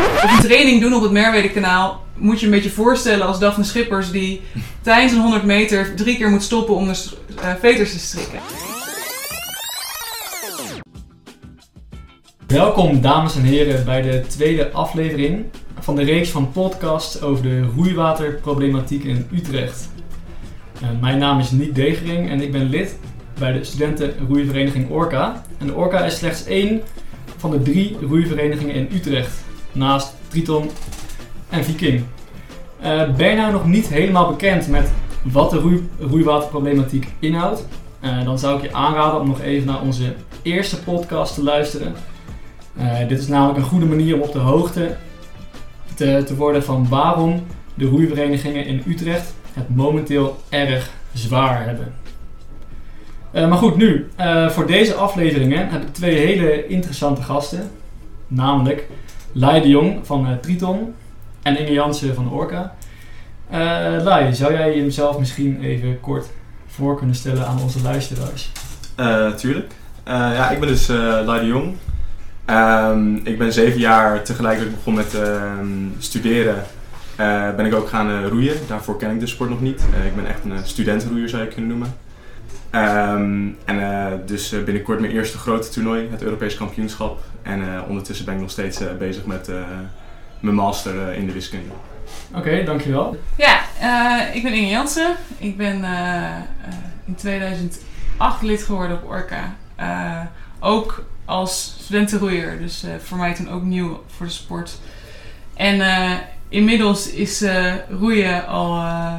of een training doen op het Merwede-kanaal, moet je een beetje voorstellen als Daphne Schippers die tijdens een 100 meter drie keer moet stoppen om de eh, veters te strikken. Welkom dames en heren bij de tweede aflevering van de reeks van podcasts over de roeiwaterproblematiek in Utrecht. Eh, mijn naam is Niek Degering en ik ben lid bij de studentenroeivereniging Orca. En Orca is slechts één van de drie roeiverenigingen in Utrecht, naast Triton en Viking. Je nou nog niet helemaal bekend met wat de roei- inhoudt? Eh, dan zou ik je aanraden om nog even naar onze eerste podcast te luisteren. Eh, dit is namelijk een goede manier om op de hoogte te, te worden van waarom de roeiverenigingen in Utrecht het momenteel erg zwaar hebben. Maar goed, nu, voor deze afleveringen heb ik twee hele interessante gasten. Namelijk Lai de Jong van eh, Triton en Inge Jansen van Orca. Eh Lai, zou jij jezelf misschien even kort voor kunnen stellen aan onze luisteraars? Eh, tuurlijk. Ja, ik ben dus Lai de Jong. Ehm, ik ben zeven jaar tegelijkertijd begonnen met ehm, studeren. Ben ik ook gaan roeien. Daarvoor ken ik de sport nog niet. Ik ben echt een uh, studentenroeier zou je kunnen noemen. Ehm, en eh, dus eh, binnenkort mijn eerste grote toernooi, het Europees kampioenschap. En eh, ondertussen ben ik nog steeds eh, bezig met eh, mijn master eh, in de wiskunde. Oké, dankjewel. Ja, eh, ik ben Inge Jansen. Ik ben eh, eh, in 2008 lid geworden op Orca. Eh, ook als studentenroeier, dus eh, voor mij toen ook nieuw voor de sport. En eh, inmiddels is eh, roeien al, eh,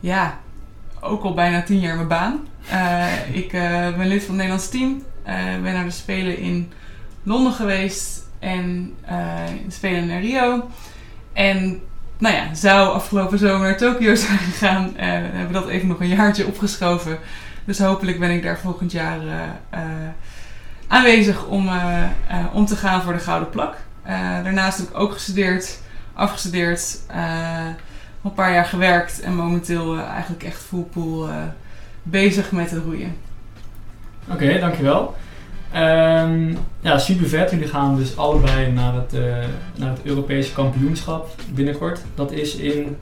ja, ook al bijna tien jaar mijn baan. Eh, ik eh, ben lid van het Nederlands team. Eh, ben naar de Spelen in Londen geweest en Spelen naar Rio. En nou ja, zou afgelopen zomer naar Tokio zijn gegaan. We hebben dat even nog een jaartje opgeschoven. Dus hopelijk ben ik daar volgend jaar aanwezig om, om te gaan voor de Gouden Plak. Daarnaast heb ik ook gestudeerd, afgestudeerd, een paar jaar gewerkt en momenteel eh, eigenlijk echt full pool eh, bezig met het roeien. Oké, dankjewel. Ehm ja, super vet. Jullie gaan dus allebei naar het, eh, naar het Europese kampioenschap binnenkort. Dat is in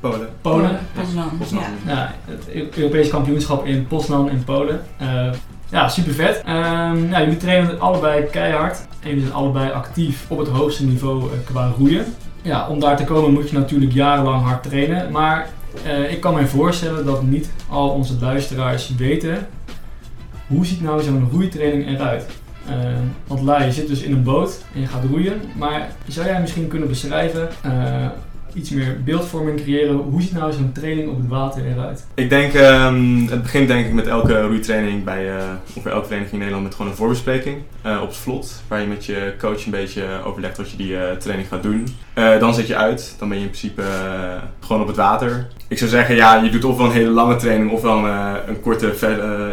Polen. Polen. Poznan. Poznan. Ja. Ja, het Eu- Europese kampioenschap in Poznan in Polen. Eh, ja, super vet. Ehm, ja, jullie trainen allebei keihard. En jullie zijn allebei actief op het hoogste niveau eh, qua roeien. Ja, om daar te komen moet je natuurlijk jarenlang hard trainen. Maar eh, ik kan me voorstellen dat niet al onze luisteraars weten hoe ziet nou zo'n roeitraining eruit. Eh, want Lai, je zit dus in een boot en je gaat roeien. Maar zou jij misschien kunnen beschrijven, eh, iets meer beeldvorming creëren, hoe ziet nou zo'n training op het water eruit? Ik denk, ehm, het begint denk ik met elke roeitraining bij eh ongeveer elke vereniging in Nederland met gewoon een voorbespreking eh, op het vlot. Waar je met je coach een beetje overlegt wat je die eh, training gaat doen. Dan zet je uit, dan ben je in principe gewoon op het water. Ik zou zeggen, ja, je doet ofwel een hele lange training ofwel een, een korte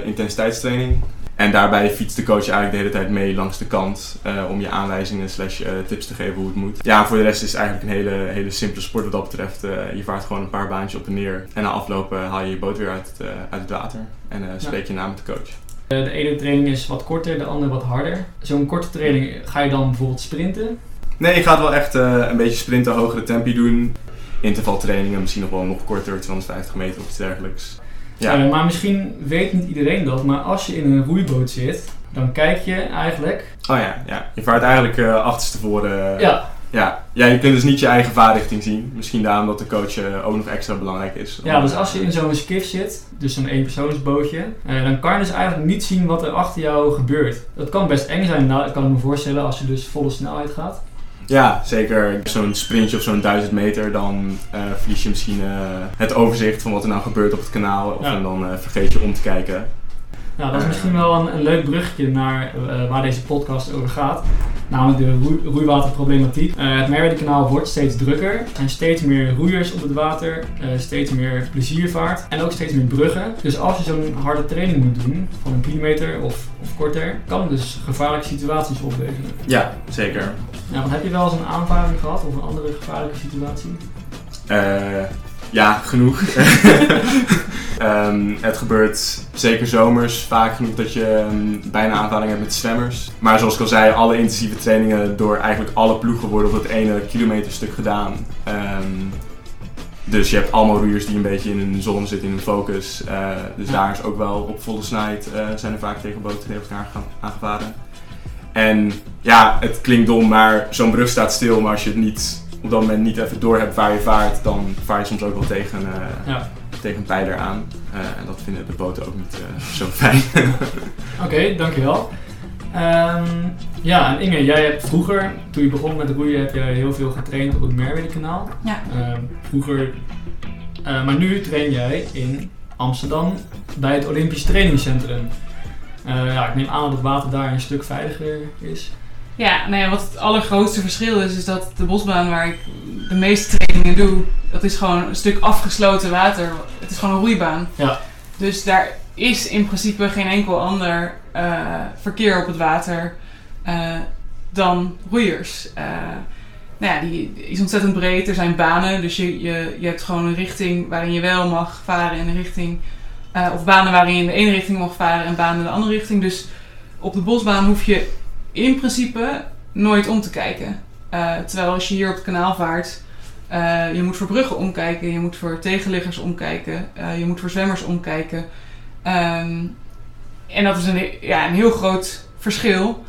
intensiteitstraining. En daarbij fietst de coach eigenlijk de hele tijd mee langs de kant eh, om je aanwijzingen slash eh, tips te geven hoe het moet. Ja, voor de rest is het eigenlijk een hele, hele simpele sport wat dat betreft. Eh, je vaart gewoon een paar baantjes op en neer en na afloop eh, haal je je boot weer uit het, uit het water en eh, spreek je na met de coach. Eh, de ene training is wat korter, de andere wat harder. Zo'n korte training, ga je dan bijvoorbeeld sprinten? Nee, je gaat wel echt eh, een beetje sprinten, hogere tempi doen. Intervaltrainingen, misschien nog wel nog korter, 250 meter of iets dergelijks. Ja. Eh, maar misschien weet niet iedereen dat, maar als je in een roeiboot zit, dan kijk je eigenlijk... Oh ja, ja. je vaart eigenlijk eh achterstevoren. eh, ja, ja. ja, je kunt dus niet je eigen vaarrichting zien. Misschien daarom dat de coach ook nog extra belangrijk is. ja, dus als je in zo'n skiff zit, dus zo'n eenpersoonsbootje, dan kan je dus eigenlijk niet zien wat er achter jou gebeurt. Dat kan best eng zijn, nou, ik kan me voorstellen, als je dus volle snelheid gaat. Ja, zeker. Zo'n sprintje of zo'n 1000 meter, dan eh, verlies je misschien eh, het overzicht van wat er nou gebeurt op het kanaal. Of Ja. en dan eh, vergeet je om te kijken. Nou, dat is misschien wel een, een leuk bruggetje naar waar deze podcast over gaat. Namelijk de roei- roeiwaterproblematiek. Eh, het Merwede-kanaal wordt steeds drukker. Er zijn steeds meer roeiers op het water, eh, steeds meer pleziervaart en ook steeds meer bruggen. Dus als je zo'n harde training moet doen, van een kilometer of, of korter, kan het dus gevaarlijke situaties opleveren. Ja, zeker. Nou, heb je wel eens een aanvaring gehad of een andere gevaarlijke situatie? Eh, Ja, genoeg. Ehm, het gebeurt zeker zomers vaak genoeg dat je ehm, bijna aanvaring hebt met zwemmers. Maar zoals ik al zei, alle intensieve trainingen door eigenlijk alle ploegen worden op het ene kilometerstuk gedaan. Ehm, dus je hebt allemaal roeiers die een beetje in hun zon zitten, in hun focus. Eh, dus Ja. daar is ook wel op volle snelheid eh, zijn er vaak tegen boten elkaar aangevaren. En ja, het klinkt dom, maar zo'n brug staat stil. Maar als je het niet, op dat moment niet even door hebt waar je vaart, dan vaar je soms ook wel tegen, eh, Ja. tegen een pijler aan. Eh, en dat vinden de boten ook niet eh, zo fijn. Oké, dankjewel. Ehm ja, en Inge, jij hebt vroeger, toen je begon met roeien, heb je heel veel getraind op het Merwede-kanaal. Ja. Ehm, vroeger, eh, maar nu train jij in Amsterdam bij het Olympisch Trainingscentrum. Eh, ja, ik neem aan dat het water daar een stuk veiliger is. Ja, nou ja, wat het allergrootste verschil is, is dat de bosbaan waar ik de meeste trainingen doe, dat is gewoon een stuk afgesloten water. Het is gewoon een roeibaan. Ja. Dus daar is in principe geen enkel ander eh, verkeer op het water eh, dan roeiers. Eh, nou ja, die is ontzettend breed. Er zijn banen, dus je, je, je hebt gewoon een richting waarin je wel mag varen en een richting... of banen waarin je in de ene richting mag varen en banen in de andere richting. Dus op de bosbaan hoef je in principe nooit om te kijken. Eh, terwijl als je hier op het kanaal vaart, eh, je moet voor bruggen omkijken, je moet voor tegenliggers omkijken, eh, je moet voor zwemmers omkijken. Ehm, en dat is een, ja, een heel groot verschil.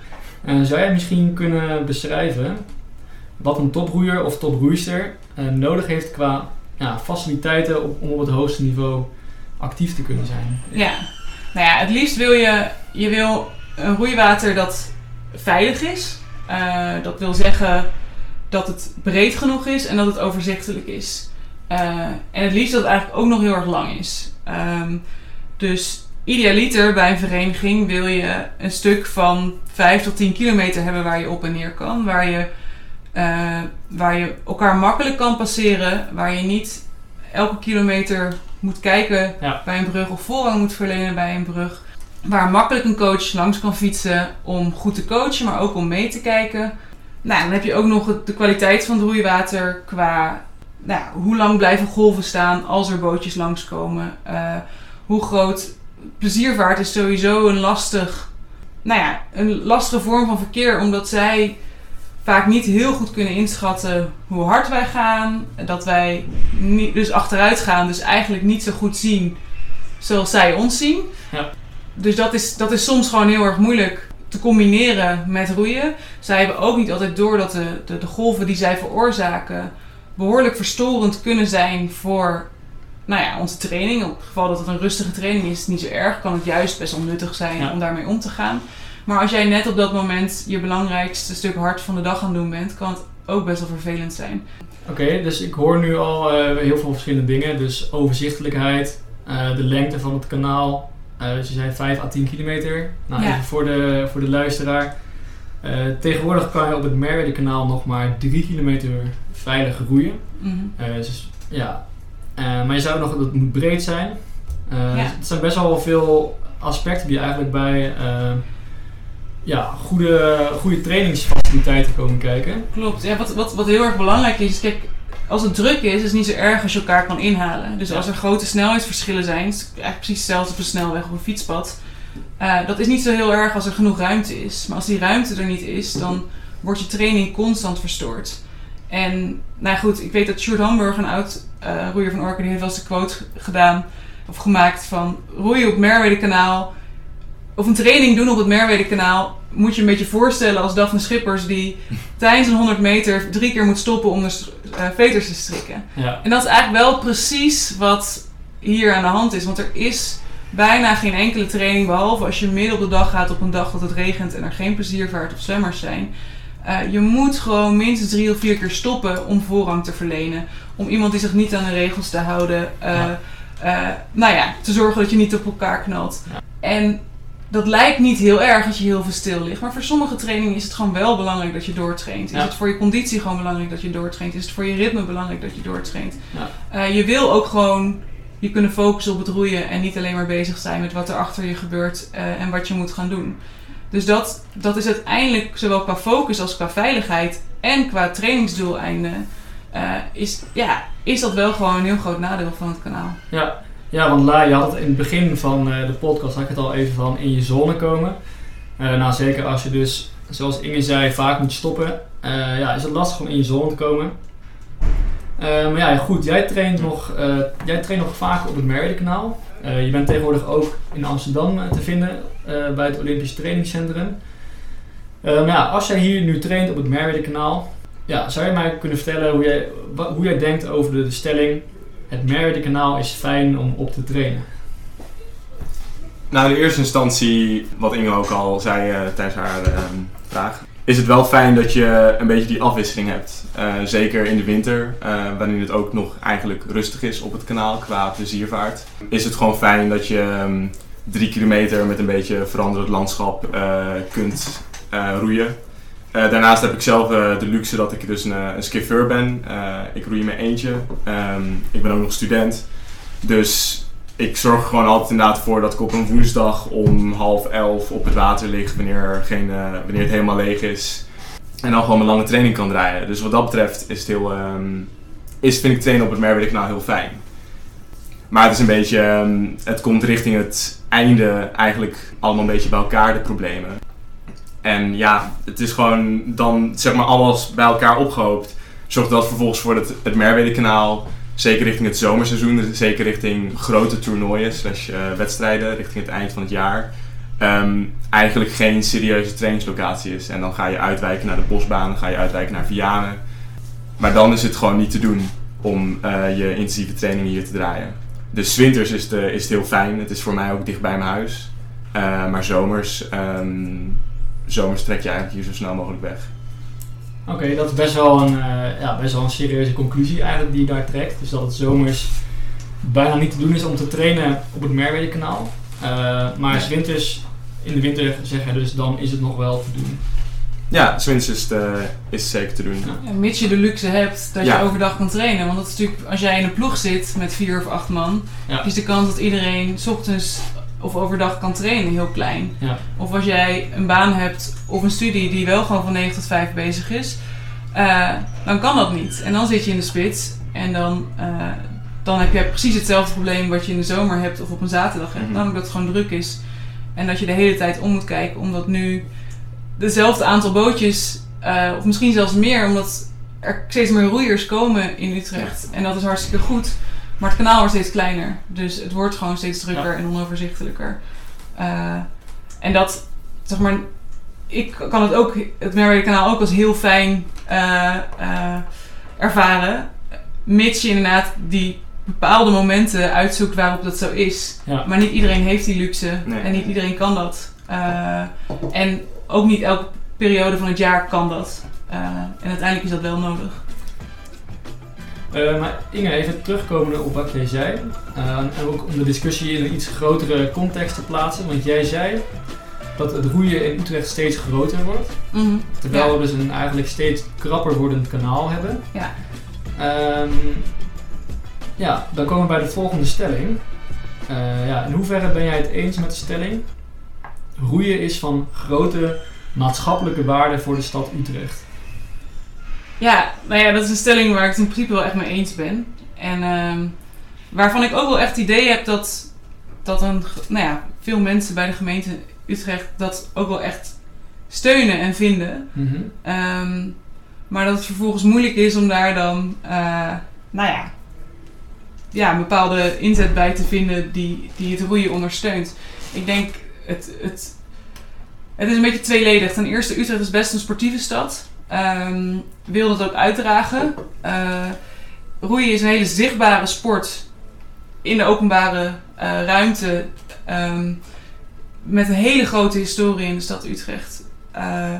Zou jij misschien kunnen beschrijven wat een toproeier of toproeister nodig heeft qua ja, faciliteiten op- om op het hoogste niveau actief te kunnen zijn? Ja. Nou ja, het liefst wil je, je wil een roeiwater dat veilig is. Eh, dat wil zeggen dat het breed genoeg is en dat het overzichtelijk is. Eh, en het liefst dat het eigenlijk ook nog heel erg lang is. Ehm, dus idealiter bij een vereniging wil je een stuk van 5 tot 10 kilometer hebben waar je op en neer kan. Waar je, eh, waar je elkaar makkelijk kan passeren. Waar je niet elke kilometer moet kijken Ja. bij een brug of voorrang moet verlenen bij een brug. Waar makkelijk een coach langs kan fietsen om goed te coachen, maar ook om mee te kijken. Nou, dan heb je ook nog de kwaliteit van het roeiwater qua nou, hoe lang blijven golven staan als er bootjes langskomen. Eh hoe groot pleziervaart is sowieso een lastig, nou ja, een lastige vorm van verkeer, omdat zij vaak niet heel goed kunnen inschatten hoe hard wij gaan. Dat wij dus achteruit gaan, dus eigenlijk niet zo goed zien zoals zij ons zien. Ja. Dus dat is, dat is soms gewoon heel erg moeilijk te combineren met roeien. Zij hebben ook niet altijd door dat de, de, de golven die zij veroorzaken behoorlijk verstorend kunnen zijn voor nou ja, onze training. Op het geval dat het een rustige training is, is het niet zo erg. Kan het juist best wel nuttig zijn Ja. om daarmee om te gaan. Maar als jij net op dat moment je belangrijkste stuk hard van de dag aan het doen bent, kan het ook best wel vervelend zijn. Oké, dus ik hoor nu al eh, heel veel verschillende dingen. Dus overzichtelijkheid, eh, de lengte van het kanaal. Dus je zei 5 à 10 kilometer. Nou, Ja. even voor de, voor de luisteraar. Eh, tegenwoordig kan je op het Merwede kanaal nog maar 3 kilometer veilig roeien. Mhm. Eh, dus, ja. Eh, maar je zou nog dat moet breed zijn. Ja. Het zijn best wel veel aspecten die eigenlijk bij ja, goede, goede trainingsfaciliteiten komen kijken. Klopt. Ja, wat, wat, wat heel erg belangrijk is, is, kijk, als het druk is, is het niet zo erg als je elkaar kan inhalen. Dus Ja. als er grote snelheidsverschillen zijn, is het eigenlijk precies hetzelfde op een snelweg of een fietspad. Eh, dat is niet zo heel erg als er genoeg ruimte is. Maar als die ruimte er niet is, dan wordt je training constant verstoord. En nou goed, ik weet dat Sjoerd Hamburg, een oud eh roeier van Orca, die heeft wel eens de quote gedaan of gemaakt van roeien op Merwede kanaal of een training doen op het Merwede kanaal moet je een beetje voorstellen als Daphne Schippers die tijdens een 100 meter drie keer moet stoppen om de eh, veters te strikken. Ja. En dat is eigenlijk wel precies wat hier aan de hand is. Want er is bijna geen enkele training, behalve als je midden op de dag gaat op een dag dat het regent en er geen pleziervaart of zwemmers zijn. Eh, je moet gewoon minstens drie of vier keer stoppen om voorrang te verlenen. Om iemand die zich niet aan de regels te houden. eh, Ja. nou ja, te zorgen dat je niet op elkaar knalt. Ja. En dat lijkt niet heel erg als je heel veel stil ligt. Maar voor sommige trainingen is het gewoon wel belangrijk dat je doortraint. Is Ja. het voor je conditie gewoon belangrijk dat je doortraint? Is het voor je ritme belangrijk dat je doortraint? Ja. Eh, je wil ook gewoon je kunnen focussen op het roeien en niet alleen maar bezig zijn met wat er achter je gebeurt eh, en wat je moet gaan doen. Dus dat, dat is uiteindelijk zowel qua focus als qua veiligheid en qua trainingsdoeleinden eh, is, ja, is dat wel gewoon een heel groot nadeel van het kanaal. Ja, ja want La, je had het in het begin van eh, de podcast, had ik het al even van in je zone komen. Eh, nou, zeker als je dus, zoals Inge zei, vaak moet stoppen, eh, ja, is het lastig om in je zone te komen. Maar ja, goed, jij traint nog, jij traint nog vaak op het Meride-kanaal. Eh, je bent tegenwoordig ook in Amsterdam te vinden bij het Olympisch Trainingscentrum. Maar ja, als jij hier nu traint op het Meride-kanaal, ja, zou je mij kunnen vertellen hoe jij, hoe jij denkt over de, de stelling: het Meride-kanaal is fijn om op te trainen? Nou, in eerste instantie, wat Inge ook al zei eh, tijdens haar ehm, vraag, is het wel fijn dat je een beetje die afwisseling hebt. Eh, zeker in de winter, eh, wanneer het ook nog eigenlijk rustig is op het kanaal qua pleziervaart. Is het gewoon fijn dat je ehm, drie kilometer met een beetje veranderend landschap kunt roeien. Eh, daarnaast heb ik zelf eh, de luxe dat ik dus een, eh, een skiffeur ben. Ik roei in mijn eentje. Ehm, ik ben ook nog student. Dus ik zorg er gewoon altijd inderdaad voor dat ik op een woensdag om half elf op het water lig wanneer, er geen, wanneer het helemaal leeg is. En dan gewoon mijn lange training kan draaien. Dus wat dat betreft is heel, ehm, is, vind ik trainen op het Merwede nou heel fijn. Maar het is een beetje, ehm, het komt richting het einde eigenlijk allemaal een beetje bij elkaar, de problemen. En ja, het is gewoon dan zeg maar alles bij elkaar opgehoopt. Zorgt dat vervolgens voor het Merwede kanaal Zeker richting het zomerseizoen, dus zeker richting grote toernooien slash eh, wedstrijden richting het eind van het jaar. ehm, eigenlijk geen serieuze trainingslocatie is. En dan ga je uitwijken naar de bosbaan, dan ga je uitwijken naar Vianen. Maar dan is het gewoon niet te doen om eh, je intensieve training hier te draaien. Dus winters is het, eh, is het heel fijn. Het is voor mij ook dicht bij mijn huis. Eh, maar zomers, ehm, zomers trek je eigenlijk hier zo snel mogelijk weg. Oké, dat is best wel, een, eh, ja, best wel een serieuze conclusie eigenlijk die je daar trekt. Dus dat het zomers bijna niet te doen is om te trainen op het Merwede-kanaal. Eh, maar 's winters, in de winter zeg je dus, dan is het nog wel te doen. Ja, 's winters is het, eh, is zeker te doen. Ja. Ja, mits je de luxe hebt dat Ja. je overdag kan trainen. Want dat is natuurlijk, als jij in een ploeg zit met vier of acht man, Ja. is de kans dat iedereen 's ochtends of overdag kan trainen heel klein. Ja. Of als jij een baan hebt of een studie die wel gewoon van 9 tot 5 bezig is, eh, dan kan dat niet. En dan zit je in de spits en dan, eh, dan heb je precies hetzelfde probleem wat je in de zomer hebt of op een zaterdag hebt. Mhm. Namelijk dat het gewoon druk is en dat je de hele tijd om moet kijken omdat nu dezelfde aantal bootjes, eh, of misschien zelfs meer, omdat er steeds meer roeiers komen in Utrecht. En dat is hartstikke goed. Maar het kanaal wordt steeds kleiner. Dus het wordt gewoon steeds drukker Ja. en onoverzichtelijker. Eh, en dat, zeg maar, ik kan het ook, het Merwede kanaal ook als heel fijn eh, eh, ervaren. Mits je inderdaad die bepaalde momenten uitzoekt waarop dat zo is. Ja. Maar niet iedereen heeft die luxe Nee. en niet iedereen kan dat. En ook niet elke periode van het jaar kan dat. En uiteindelijk is dat wel nodig. Eh, maar Inge, even terugkomende op wat jij zei. eh, en ook om de discussie in een iets grotere context te plaatsen. Want jij zei dat het roeien in Utrecht steeds groter wordt. Mhm. Terwijl Ja. we dus een eigenlijk steeds krapper wordend kanaal hebben. Ja. Ehm, ja, dan komen we bij de volgende stelling. Eh, ja, in hoeverre ben jij het eens met de stelling? Roeien is van grote maatschappelijke waarde voor de stad Utrecht. Ja, nou ja, dat is een stelling waar ik het in principe wel echt mee eens ben. En ehm, waarvan ik ook wel echt het idee heb dat, dat een, nou ja, veel mensen bij de gemeente Utrecht dat ook wel echt steunen en vinden. Mhm. Ehm, maar dat het vervolgens moeilijk is om daar dan, eh, nou ja, ja, een bepaalde inzet bij te vinden die, die het roeien ondersteunt. Ik denk, het, het, het is een beetje tweeledig. Ten eerste, Utrecht is best een sportieve stad. Ehm, wil dat ook uitdragen. Eh, roeien is een hele zichtbare sport in de openbare eh, ruimte. ehm, met een hele grote historie in de stad Utrecht. Eh,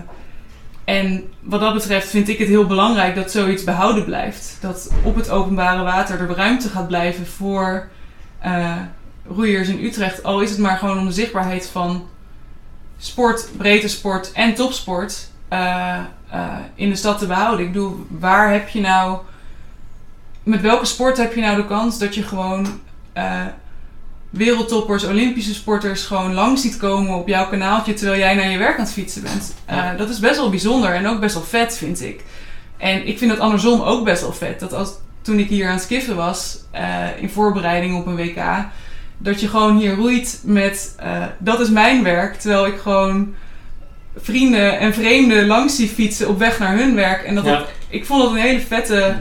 en wat dat betreft vind ik het heel belangrijk dat zoiets behouden blijft. Dat op het openbare water er ruimte gaat blijven voor roeiers in Utrecht. Al is het maar gewoon om de zichtbaarheid van sport, breedte sport en topsport eh, in de stad te behouden. Ik bedoel, waar heb je nou... Met welke sport heb je nou de kans dat je gewoon... eh, wereldtoppers, Olympische sporters gewoon langs ziet komen op jouw kanaaltje terwijl jij naar je werk aan het fietsen bent. Eh, dat is best wel bijzonder en ook best wel vet, vind ik. En ik vind het andersom ook best wel vet. Dat als, toen ik hier aan het skiffen was, in voorbereiding op een WK, dat je gewoon hier roeit met, dat is mijn werk. Terwijl ik gewoon vrienden en vreemden langs zie fietsen op weg naar hun werk. En dat Ja. dat- ik vond dat een hele vette,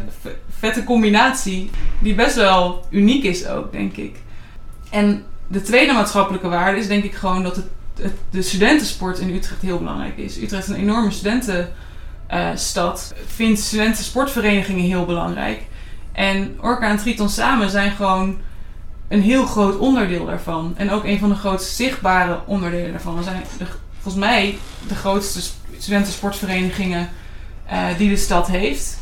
vette combinatie, die best wel uniek is ook, denk ik. En de tweede maatschappelijke waarde is denk ik gewoon dat het, het, de studentensport in Utrecht heel belangrijk is. Utrecht is een enorme studentenstad. vindt studentensportverenigingen heel belangrijk. En Orca en Triton samen zijn gewoon een heel groot onderdeel daarvan. En ook een van de grootst zichtbare onderdelen daarvan. We zijn de, volgens mij de grootste sp- studentensportverenigingen eh, die de stad heeft.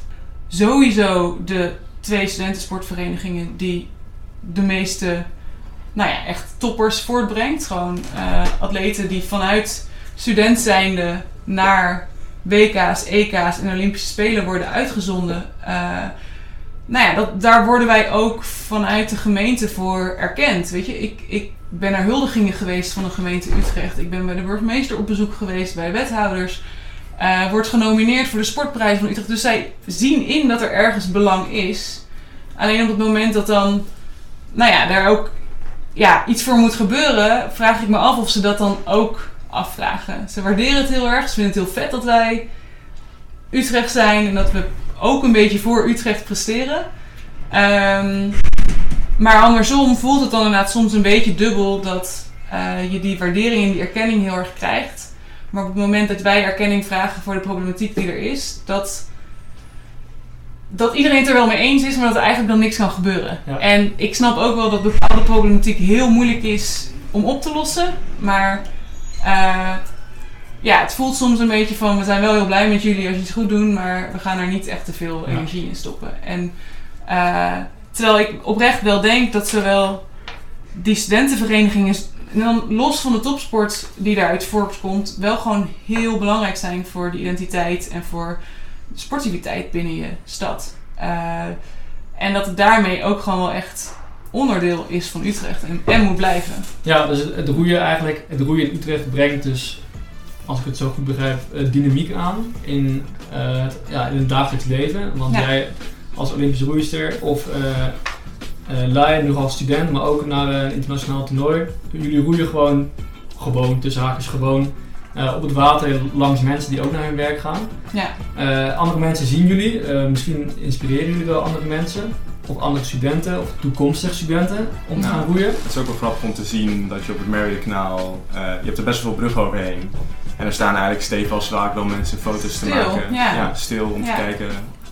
Sowieso de twee studentensportverenigingen die de meeste, nou ja, echt toppers voortbrengt. Gewoon eh, atleten die vanuit student zijnde naar WK's, EK's en Olympische Spelen worden uitgezonden. Eh, nou ja, dat, daar worden wij ook vanuit de gemeente voor erkend. Weet je, ik, ik ben naar huldigingen geweest van de gemeente Utrecht. Ik ben bij de burgemeester op bezoek geweest, bij wethouders. Eh, wordt genomineerd voor de sportprijs van Utrecht. Dus zij zien in dat er ergens belang is. Alleen op het moment dat dan, nou ja, daar ook ja, iets voor moet gebeuren, vraag ik me af of ze dat dan ook afvragen. Ze waarderen het heel erg. Ze vinden het heel vet dat wij Utrecht zijn en dat we ook een beetje voor Utrecht presteren. Ehm, maar andersom voelt het dan inderdaad soms een beetje dubbel dat eh, je die waardering en die erkenning heel erg krijgt. Maar op het moment dat wij erkenning vragen voor de problematiek die er is, dat, dat iedereen het er wel mee eens is, maar dat er eigenlijk dan niks kan gebeuren. Ja. En ik snap ook wel dat bepaalde problematiek heel moeilijk is om op te lossen. Maar eh, ja, het voelt soms een beetje van we zijn wel heel blij met jullie als je het goed doen, maar we gaan er niet echt te veel Ja. energie in stoppen. En eh, terwijl ik oprecht wel denk dat zowel die studentenverenigingen, en dan los van de topsport die daaruit voortkomt, wel gewoon heel belangrijk zijn voor de identiteit en voor sportiviteit binnen je stad. Eh, en dat het daarmee ook gewoon wel echt onderdeel is van Utrecht en, en moet blijven. Ja, dus het, roeien eigenlijk, het roeien in Utrecht brengt dus, als ik het zo goed begrijp, eh, dynamiek aan in, eh, het, ja, in het dagelijks leven. Want Ja. jij als Olympische roeister of eh eh Lai, nog als student, maar ook naar een internationaal toernooi. Jullie roeien gewoon, gewoon, tussen haakjes gewoon, eh, op het water langs mensen die ook naar hun werk gaan. Ja, Eh, andere mensen zien jullie, eh, misschien inspireren jullie wel andere mensen. Of andere studenten, of toekomstige studenten om te Nou. gaan roeien. Het is ook wel grappig om te zien dat je op het Merwede-kanaal, eh, je hebt er best wel veel bruggen overheen. En er staan eigenlijk stevast vaak wel mensen foto's te Stil, maken. ja. stil om Ja. te kijken.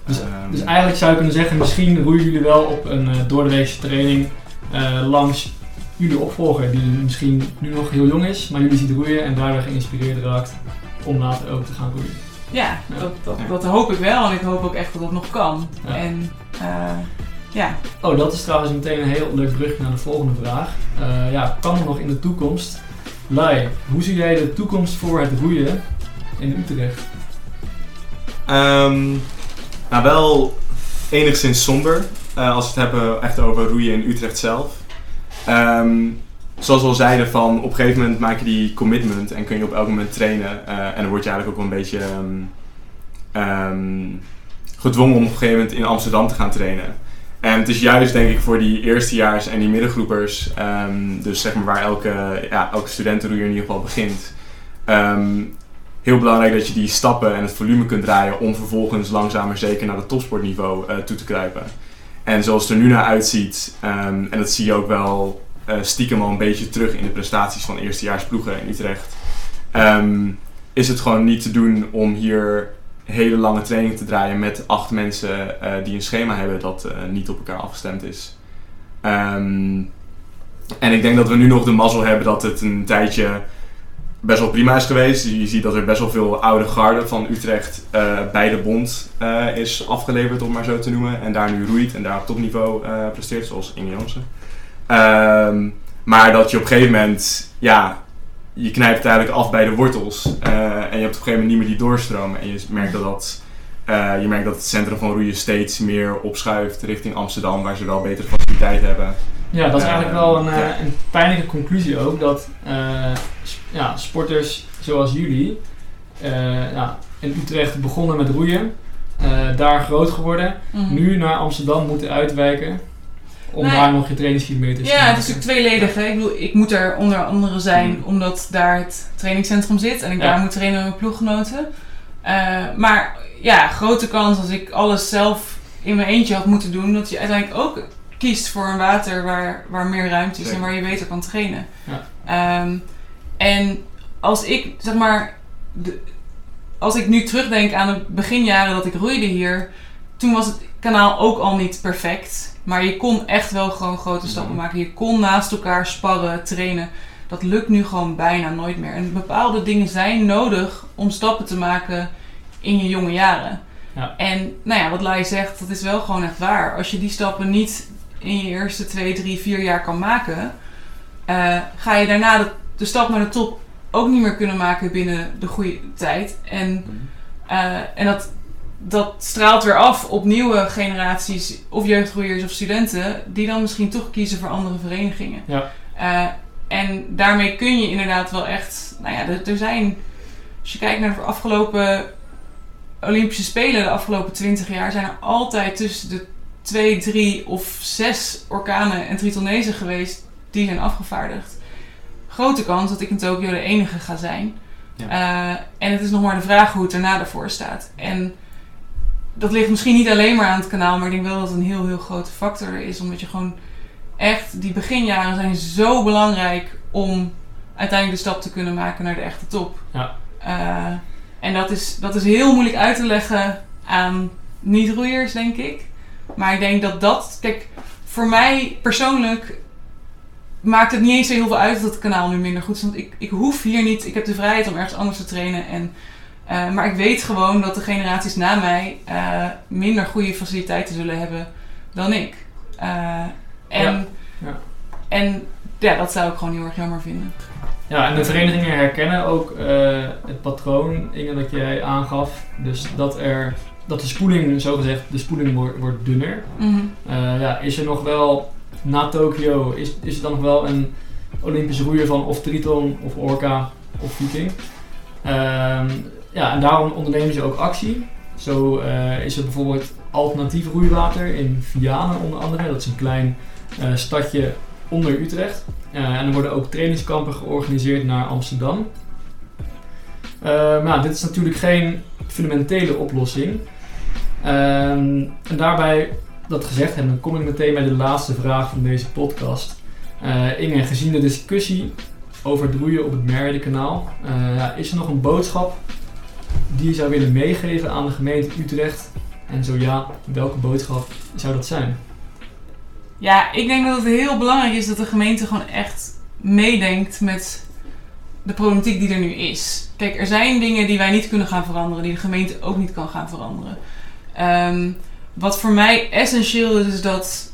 Dus, Ehm, dus eigenlijk zou je kunnen zeggen, misschien roeien jullie wel op een uh, doordeweekse training eh, langs jullie opvolger, die misschien nu nog heel jong is, maar jullie ziet roeien en daardoor geïnspireerd raakt om later ook te gaan roeien. ja, Ja. Dat, dat, Ja. dat hoop ik wel en ik hoop ook echt dat dat nog kan. Ja. En eh, ja, Oh, dat is trouwens meteen een heel leuk brugje naar de volgende vraag. Eh, ja, kan er nog in de toekomst? Lai, hoe zie jij de toekomst voor het roeien in Utrecht? Ehm, nou, wel enigszins somber. eh, als we het hebben echt over roeien in Utrecht zelf. Ehm, zoals we al zeiden, van op een gegeven moment maak je die commitment en kun je op elk moment trainen. eh, en dan word je eigenlijk ook wel een beetje ehm, ehm, gedwongen om op een gegeven moment in Amsterdam te gaan trainen. En het is juist denk ik voor die eerstejaars en die middengroepers, dus zeg maar waar elke, ja, elke studentenroeier in ieder geval begint, heel belangrijk dat je die stappen en het volume kunt draaien om vervolgens langzaam maar zeker naar het topsportniveau eh, toe te kruipen. En zoals het er nu naar uitziet, ehm, en dat zie je ook wel eh, stiekem al een beetje terug in de prestaties van eerstejaarsploegen in Utrecht, ehm, is het gewoon niet te doen om hier hele lange trainingen te draaien met acht mensen eh, die een schema hebben dat niet op elkaar afgestemd is. Ehm, en ik denk dat we nu nog de mazzel hebben dat het een tijdje best wel prima is geweest. Je ziet dat er best wel veel oude garde van Utrecht eh, bij de bond eh, is afgeleverd, om maar zo te noemen. En daar nu roeit en daar op topniveau eh, presteert, zoals Inge Jansen. Ehm, maar dat je op een gegeven moment, ja, je knijpt eigenlijk af bij de wortels. en je hebt op een gegeven moment niet meer die doorstroom. En je merkt dat, dat, je merkt dat het centrum van roeien steeds meer opschuift richting Amsterdam, waar ze wel betere faciliteiten hebben. Ja, dat is eigenlijk wel een, eh, ja. een pijnlijke conclusie ook, dat eh, ja, sporters zoals jullie eh, ja, in Utrecht begonnen met roeien, eh, daar groot geworden. Mhm. Nu naar Amsterdam moeten uitwijken. Om Nee. daar nog je trainingskilometers te Ja, het is natuurlijk tweeledig. Hè? Ik bedoel, ik moet er onder andere zijn Mm. omdat daar het trainingscentrum zit en ik Ja. daar moet trainen met mijn ploeggenoten. Eh, maar ja, grote kans als ik alles zelf in mijn eentje had moeten doen, dat je uiteindelijk ook kiest voor een water waar, waar meer ruimte is Zeker. en waar je beter kan trainen. Ja. Ehm, en als ik, zeg maar, de, als ik nu terugdenk aan de beginjaren dat ik roeide hier, toen was het kanaal ook al niet perfect. Maar je kon echt wel gewoon grote stappen Mhm. maken. Je kon naast elkaar sparren, trainen. Dat lukt nu gewoon bijna nooit meer. En bepaalde dingen zijn nodig om stappen te maken in je jonge jaren. Ja. En nou ja, wat Lai zegt, dat is wel gewoon echt waar. Als je die stappen niet in je eerste twee, drie, vier jaar kan maken, eh, ga je daarna de, de stap naar de top ook niet meer kunnen maken binnen de goede tijd. En, Mhm. eh, en dat, dat straalt weer af op nieuwe generaties, of jeugdgroeiers of studenten, die dan misschien toch kiezen voor andere verenigingen. Ja. Eh, en daarmee kun je inderdaad wel echt, nou ja, er, er zijn, als je kijkt naar de afgelopen Olympische Spelen, de afgelopen 20 jaar, zijn er altijd tussen de twee, drie of zes orkanen en tritonezen geweest die zijn afgevaardigd. Grote kans dat ik in Tokio de enige ga zijn. Ja. Eh, en het is nog maar de vraag hoe het erna ervoor staat. En dat ligt misschien niet alleen maar aan het kanaal, maar ik denk wel dat het een heel, heel grote factor is. Omdat je gewoon echt, die beginjaren zijn zo belangrijk om uiteindelijk de stap te kunnen maken naar de echte top. Ja. Eh, en dat is, dat is heel moeilijk uit te leggen aan niet-roeiers, denk ik. Maar ik denk dat dat, kijk, voor mij persoonlijk maakt het niet eens zo heel veel uit dat het kanaal nu minder goed is. Want ik, ik hoef hier niet, ik heb de vrijheid om ergens anders te trainen. En, eh, maar ik weet gewoon dat de generaties na mij eh, minder goede faciliteiten zullen hebben dan ik. Eh, en, Ja, ja. en ja, dat zou ik gewoon heel erg jammer vinden. Ja, en de verenigingen herkennen ook het patroon, Inge, dat jij aangaf. Dus dat, er, dat de spoeling, zogezegd, de spoeling wordt, wordt dunner. Mhm. Eh, ja, is er nog wel, na Tokio, is, is er dan nog wel een Olympische roeier van of Triton of Orca of Viking? Ehm, ja, en daarom ondernemen ze ook actie. Zo eh, is er bijvoorbeeld alternatief roeiwater in Vianen onder andere. Dat is een klein eh, stadje onder Utrecht. En er worden ook trainingskampen georganiseerd naar Amsterdam. Maar dit is natuurlijk geen fundamentele oplossing. Ehm, en daarbij dat gezegd hebben, kom ik meteen bij de laatste vraag van deze podcast. Eh, Inge, gezien de discussie over het roeien op het Merwede-kanaal, eh, is er nog een boodschap die je zou willen meegeven aan de gemeente Utrecht? En zo ja, welke boodschap zou dat zijn? Ja, ik denk dat het heel belangrijk is dat de gemeente gewoon echt meedenkt met de problematiek die er nu is. Kijk, er zijn dingen die wij niet kunnen gaan veranderen, die de gemeente ook niet kan gaan veranderen. Ehm, wat voor mij essentieel is, is dat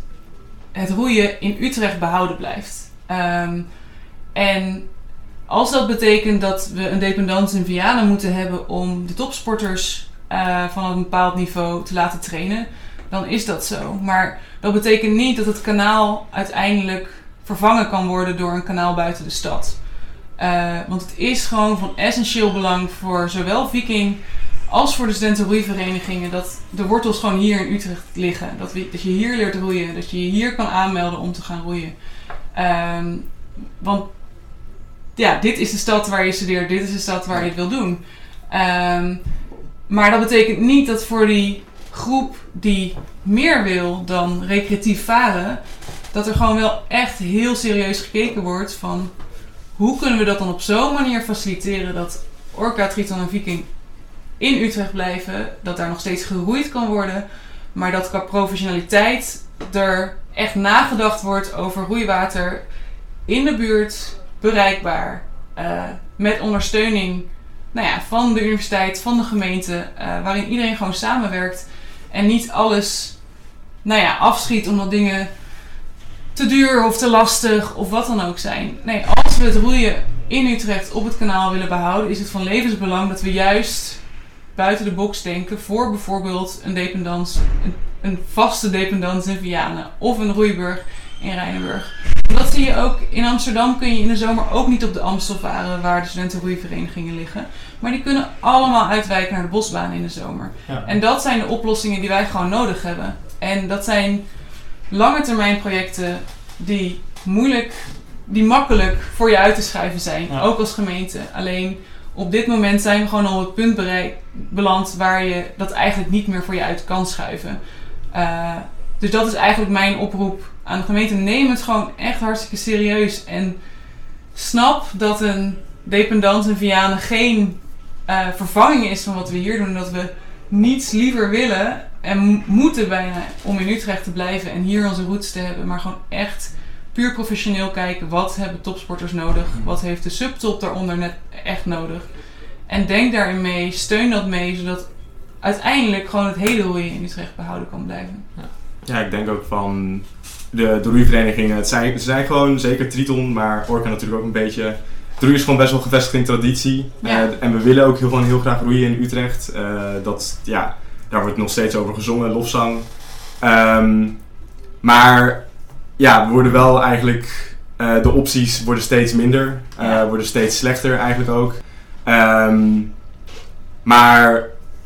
het roeien in Utrecht behouden blijft. Ehm, en als dat betekent dat we een dependance in Vianen moeten hebben om de topsporters eh, van een bepaald niveau te laten trainen, dan is dat zo. Maar dat betekent niet dat het kanaal uiteindelijk vervangen kan worden door een kanaal buiten de stad. Eh, want het is gewoon van essentieel belang voor zowel Viking als voor de studentenroeiverenigingen dat de wortels gewoon hier in Utrecht liggen. Dat, we, dat je hier leert roeien, dat je je hier kan aanmelden om te gaan roeien. Ehm, want ja, dit is de stad waar je studeert, dit is de stad waar je het wil doen. Ehm, maar dat betekent niet dat voor die groep die meer wil dan recreatief varen, dat er gewoon wel echt heel serieus gekeken wordt van hoe kunnen we dat dan op zo'n manier faciliteren dat Orca, Triton en Viking in Utrecht blijven, dat daar nog steeds geroeid kan worden, maar dat qua professionaliteit er echt nagedacht wordt over roeiwater in de buurt, bereikbaar, eh, met ondersteuning nou ja, van de universiteit, van de gemeente, eh, waarin iedereen gewoon samenwerkt en niet alles nou ja, afschiet omdat dingen te duur of te lastig of wat dan ook zijn. Nee, als we het roeien in Utrecht op het kanaal willen behouden, is het van levensbelang dat we juist buiten de box denken voor bijvoorbeeld een dependance, een, een vaste dependance in Vianen of een roeiburg in Rijnenburg. Dat zie je ook in Amsterdam kun je in de zomer ook niet op de Amstel varen waar de studentenroeiverenigingen liggen. Maar die kunnen allemaal uitwijken naar de bosbaan in de zomer. Ja. En dat zijn de oplossingen die wij gewoon nodig hebben. En dat zijn lange termijn projecten die moeilijk, die makkelijk voor je uit te schrijven zijn. Ja. Ook als gemeente. Alleen op dit moment zijn we gewoon al op het punt bereik, beland waar je dat eigenlijk niet meer voor je uit kan schuiven. Eh, dus dat is eigenlijk mijn oproep aan de gemeente. Neem het gewoon echt hartstikke serieus. En snap dat een dependant in Vianen geen eh, vervanging is van wat we hier doen. Dat we niets liever willen en mo- moeten bijna om in Utrecht te blijven en hier onze roots te hebben. Maar gewoon echt puur professioneel kijken. Wat hebben topsporters nodig? Wat heeft de subtop daaronder net echt nodig? En denk daarin mee, steun dat mee, zodat uiteindelijk gewoon het hele roeien in Utrecht behouden kan blijven. Ja, ik denk ook van de, de roeiverenigingen. Het zijn, ze zijn gewoon zeker Triton, maar Orca natuurlijk ook een beetje. De roei is gewoon best wel gevestigd in traditie. Ja. Eh, en we willen ook heel, gewoon heel graag roeien in Utrecht. Eh, dat, ja, daar wordt nog steeds over gezongen, lofzang. Ehm, maar ja, we worden wel eigenlijk. eh, de opties worden steeds minder, eh, Ja. worden steeds slechter eigenlijk ook. Ehm, maar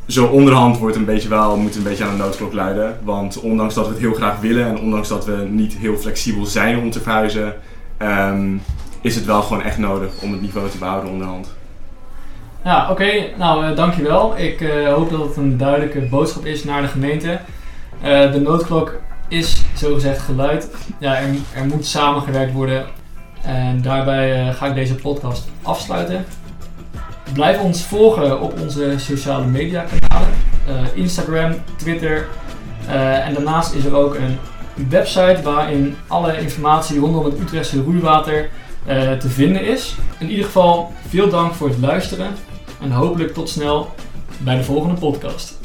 zo onderhand wordt een beetje wel, moet een beetje aan de noodklok luiden. Want ondanks dat we het heel graag willen en ondanks dat we niet heel flexibel zijn om te verhuizen, ehm, is het wel gewoon echt nodig om het niveau te behouden onderhand. Ja, oké. Nou, eh, dankjewel. Ik hoop dat het een duidelijke boodschap is naar de gemeente. De noodklok is zogezegd geluid. Ja, er, er moet samengewerkt worden. En daarbij eh, ga ik deze podcast afsluiten. Blijf ons volgen op onze sociale media kanalen. Eh, Instagram, Twitter. Eh, en daarnaast is er ook een website waarin alle informatie rondom het Utrechtse roeiwater te vinden is. In ieder geval veel dank voor het luisteren en hopelijk tot snel bij de volgende podcast.